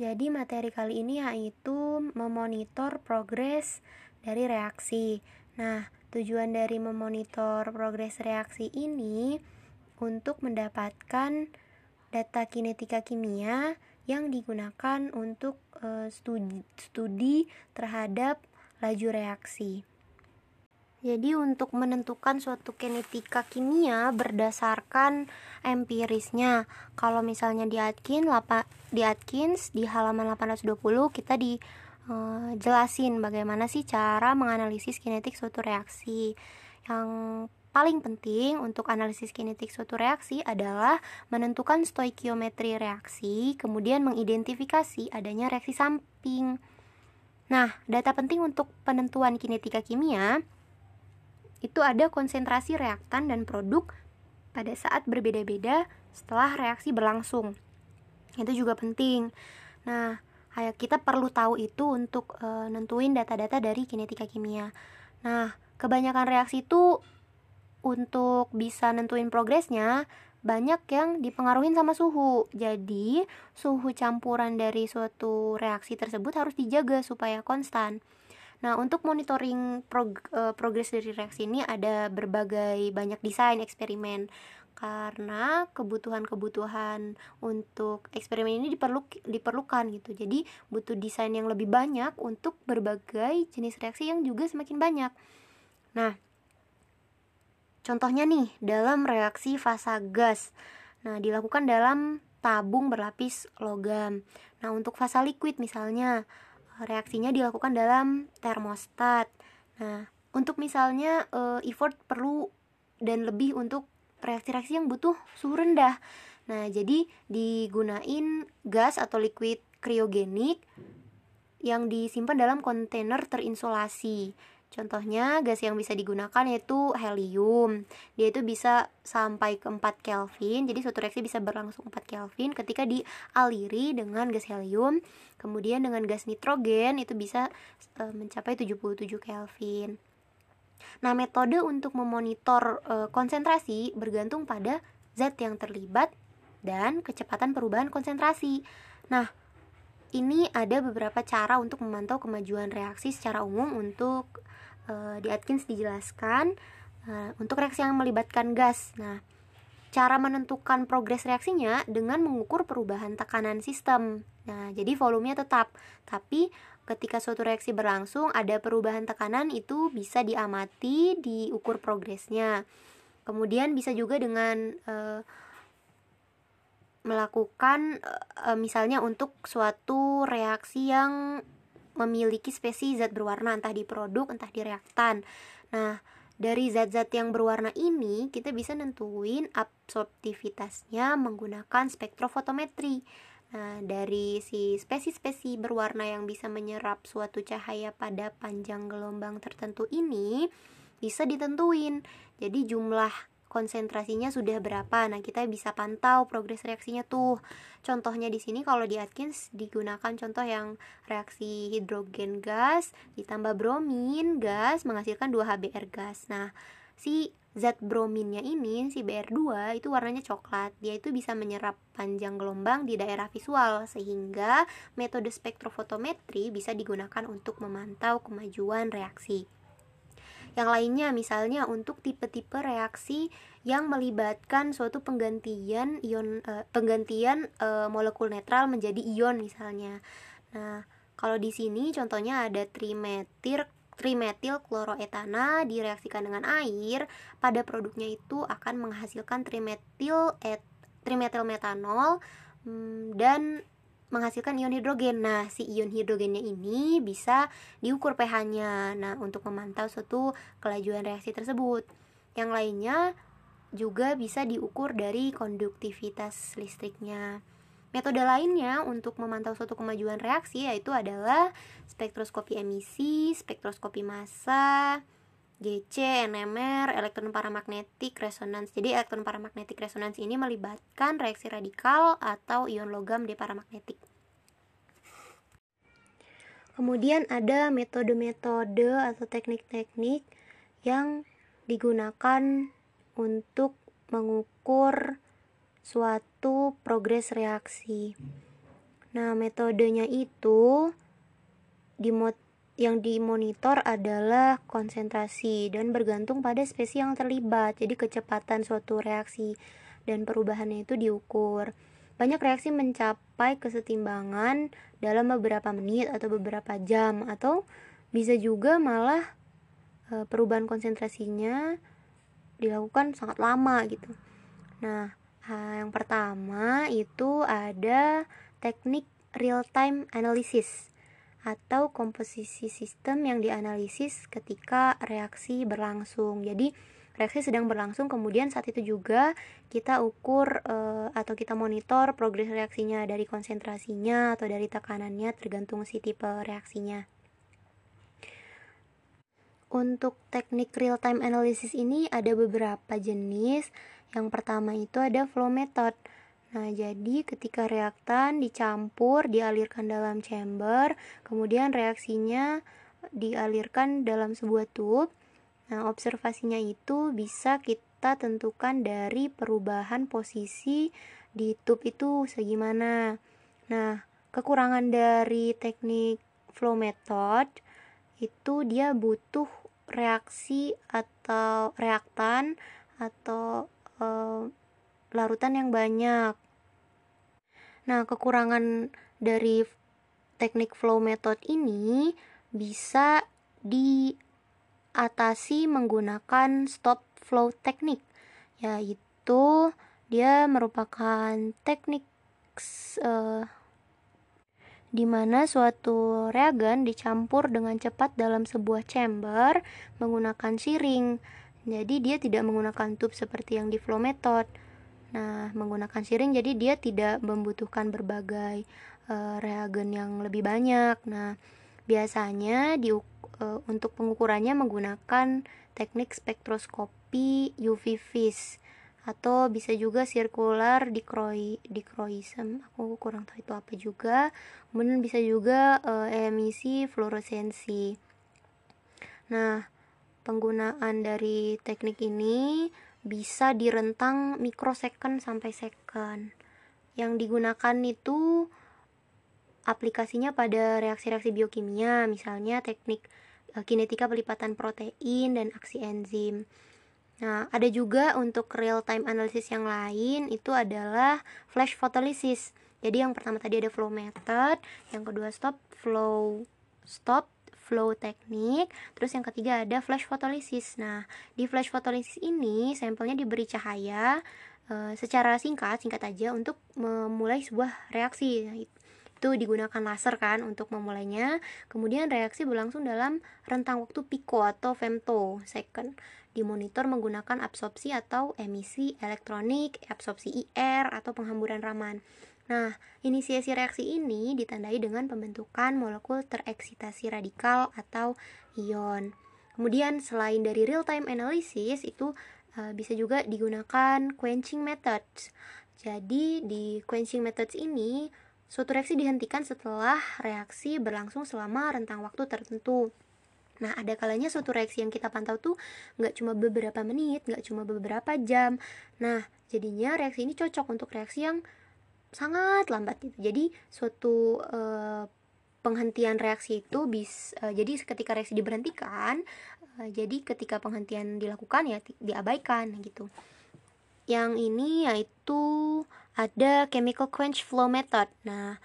Jadi materi kali ini yaitu memonitor progres dari reaksi. Nah, tujuan dari memonitor progres reaksi ini untuk mendapatkan data kinetika kimia yang digunakan untuk uh, studi, studi terhadap laju reaksi. Jadi untuk menentukan suatu kinetika kimia berdasarkan empirisnya. Kalau misalnya di Atkins, di Atkins di halaman 820 kita dijelasin uh, bagaimana sih cara menganalisis kinetik suatu reaksi. Yang paling penting untuk analisis kinetik suatu reaksi adalah menentukan stoikiometri reaksi, kemudian mengidentifikasi adanya reaksi samping. Nah, data penting untuk penentuan kinetika kimia itu ada konsentrasi reaktan dan produk pada saat berbeda-beda setelah reaksi berlangsung. Itu juga penting. Nah, kita perlu tahu itu untuk e, nentuin data-data dari kinetika kimia. Nah, kebanyakan reaksi itu untuk bisa nentuin progresnya banyak yang dipengaruhi sama suhu. Jadi, suhu campuran dari suatu reaksi tersebut harus dijaga supaya konstan. Nah, untuk monitoring prog uh, progres dari reaksi ini ada berbagai banyak desain eksperimen karena kebutuhan-kebutuhan untuk eksperimen ini diperlu diperlukan gitu. Jadi butuh desain yang lebih banyak untuk berbagai jenis reaksi yang juga semakin banyak. Nah, contohnya nih dalam reaksi fasa gas. Nah, dilakukan dalam tabung berlapis logam. Nah, untuk fasa liquid misalnya reaksinya dilakukan dalam termostat. Nah, untuk misalnya e, effort perlu dan lebih untuk reaksi-reaksi yang butuh suhu rendah. Nah, jadi digunain gas atau liquid kriogenik yang disimpan dalam kontainer terinsulasi. Contohnya gas yang bisa digunakan yaitu helium. Dia itu bisa sampai ke 4 Kelvin. Jadi suatu reaksi bisa berlangsung 4 Kelvin ketika dialiri dengan gas helium. Kemudian dengan gas nitrogen itu bisa e, mencapai 77 Kelvin. Nah, metode untuk memonitor e, konsentrasi bergantung pada zat yang terlibat dan kecepatan perubahan konsentrasi. Nah, ini ada beberapa cara untuk memantau kemajuan reaksi secara umum untuk uh, di Atkins dijelaskan uh, untuk reaksi yang melibatkan gas. Nah, cara menentukan progres reaksinya dengan mengukur perubahan tekanan sistem. Nah, jadi volumenya tetap, tapi ketika suatu reaksi berlangsung ada perubahan tekanan itu bisa diamati, diukur progresnya. Kemudian bisa juga dengan uh, melakukan uh, misalnya untuk suatu reaksi yang memiliki spesies zat berwarna entah di produk entah di reaktan. Nah, dari zat-zat yang berwarna ini kita bisa nentuin absorptivitasnya menggunakan spektrofotometri. Nah, dari si spesies-spesies berwarna yang bisa menyerap suatu cahaya pada panjang gelombang tertentu ini bisa ditentuin. Jadi jumlah konsentrasinya sudah berapa. Nah, kita bisa pantau progres reaksinya tuh. Contohnya di sini kalau di Atkins digunakan contoh yang reaksi hidrogen gas ditambah bromin gas menghasilkan 2 HBr gas. Nah, si zat brominnya ini si BR2 itu warnanya coklat. Dia itu bisa menyerap panjang gelombang di daerah visual sehingga metode spektrofotometri bisa digunakan untuk memantau kemajuan reaksi. Yang lainnya misalnya untuk tipe-tipe reaksi yang melibatkan suatu penggantian ion uh, penggantian uh, molekul netral menjadi ion misalnya. Nah, kalau di sini contohnya ada trimetil trimetil kloroetana direaksikan dengan air, pada produknya itu akan menghasilkan trimetil et, trimetil metanol hmm, dan menghasilkan ion hidrogen. Nah, si ion hidrogennya ini bisa diukur pH-nya. Nah, untuk memantau suatu kelajuan reaksi tersebut. Yang lainnya juga bisa diukur dari konduktivitas listriknya. Metode lainnya untuk memantau suatu kemajuan reaksi yaitu adalah spektroskopi emisi, spektroskopi massa, GC, NMR, elektron paramagnetik resonans. Jadi elektron paramagnetik resonans ini melibatkan reaksi radikal atau ion logam di paramagnetik. Kemudian ada metode-metode atau teknik-teknik yang digunakan untuk mengukur suatu progres reaksi. Nah, metodenya itu dimot yang dimonitor adalah konsentrasi dan bergantung pada spesies yang terlibat. Jadi kecepatan suatu reaksi dan perubahannya itu diukur. Banyak reaksi mencapai kesetimbangan dalam beberapa menit atau beberapa jam atau bisa juga malah e, perubahan konsentrasinya dilakukan sangat lama gitu. Nah, yang pertama itu ada teknik real time analysis atau komposisi sistem yang dianalisis ketika reaksi berlangsung. Jadi reaksi sedang berlangsung kemudian saat itu juga kita ukur e, atau kita monitor progres reaksinya dari konsentrasinya atau dari tekanannya tergantung si tipe reaksinya. Untuk teknik real time analysis ini ada beberapa jenis. Yang pertama itu ada flow method. Nah, jadi ketika reaktan dicampur, dialirkan dalam chamber, kemudian reaksinya dialirkan dalam sebuah tube. Nah, observasinya itu bisa kita tentukan dari perubahan posisi di tube itu segimana. Nah, kekurangan dari teknik flow method itu dia butuh reaksi atau reaktan atau e, larutan yang banyak. Nah, kekurangan dari teknik flow method ini bisa diatasi menggunakan stop flow teknik, yaitu dia merupakan teknik uh, di mana suatu reagen dicampur dengan cepat dalam sebuah chamber menggunakan siring. Jadi dia tidak menggunakan tube seperti yang di flow method. Nah, menggunakan siring jadi dia tidak membutuhkan berbagai uh, reagen yang lebih banyak. Nah, biasanya di uh, untuk pengukurannya menggunakan teknik spektroskopi UV vis atau bisa juga sirkular dikroi dikroism. Aku kurang tahu itu apa juga. Kemudian bisa juga uh, emisi fluoresensi nah penggunaan dari teknik ini bisa di rentang sampai second. Yang digunakan itu aplikasinya pada reaksi-reaksi biokimia, misalnya teknik uh, kinetika pelipatan protein dan aksi enzim. Nah, ada juga untuk real time analysis yang lain itu adalah flash photolysis. Jadi yang pertama tadi ada flow method, yang kedua stop flow stop flow teknik. Terus yang ketiga ada flash photolysis. Nah, di flash photolysis ini sampelnya diberi cahaya e, secara singkat, singkat aja untuk memulai sebuah reaksi. Itu digunakan laser kan untuk memulainya. Kemudian reaksi berlangsung dalam rentang waktu pico atau femto second. Dimonitor menggunakan absorpsi atau emisi elektronik, absorpsi IR atau penghamburan Raman. Nah, inisiasi reaksi ini ditandai dengan pembentukan molekul tereksitasi radikal atau ion. Kemudian selain dari real time analysis itu uh, bisa juga digunakan quenching methods. Jadi di quenching methods ini suatu reaksi dihentikan setelah reaksi berlangsung selama rentang waktu tertentu. Nah, ada kalanya suatu reaksi yang kita pantau tuh nggak cuma beberapa menit, nggak cuma beberapa jam. Nah, jadinya reaksi ini cocok untuk reaksi yang sangat lambat gitu. Jadi suatu uh, penghentian reaksi itu bis uh, jadi ketika reaksi diberhentikan uh, jadi ketika penghentian dilakukan ya diabaikan gitu. Yang ini yaitu ada chemical quench flow method. Nah,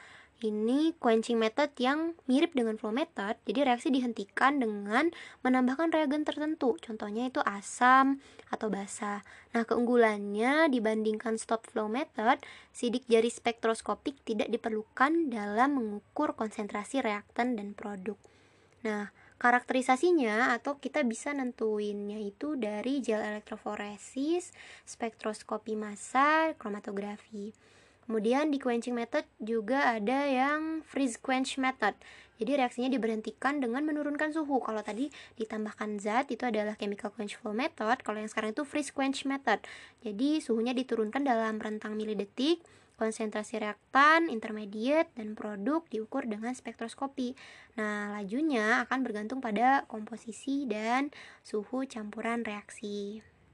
ini quenching method yang mirip dengan flow method, jadi reaksi dihentikan dengan menambahkan reagen tertentu, contohnya itu asam atau basa. Nah, keunggulannya dibandingkan stop flow method, sidik jari spektroskopik tidak diperlukan dalam mengukur konsentrasi reaktan dan produk. Nah, karakterisasinya atau kita bisa nentuinnya itu dari gel elektroforesis, spektroskopi massa, kromatografi. Kemudian di quenching method juga ada yang freeze quench method. Jadi reaksinya diberhentikan dengan menurunkan suhu. Kalau tadi ditambahkan zat itu adalah chemical quench flow method. Kalau yang sekarang itu freeze quench method. Jadi suhunya diturunkan dalam rentang milidetik. Konsentrasi reaktan, intermediate, dan produk diukur dengan spektroskopi. Nah, lajunya akan bergantung pada komposisi dan suhu campuran reaksi.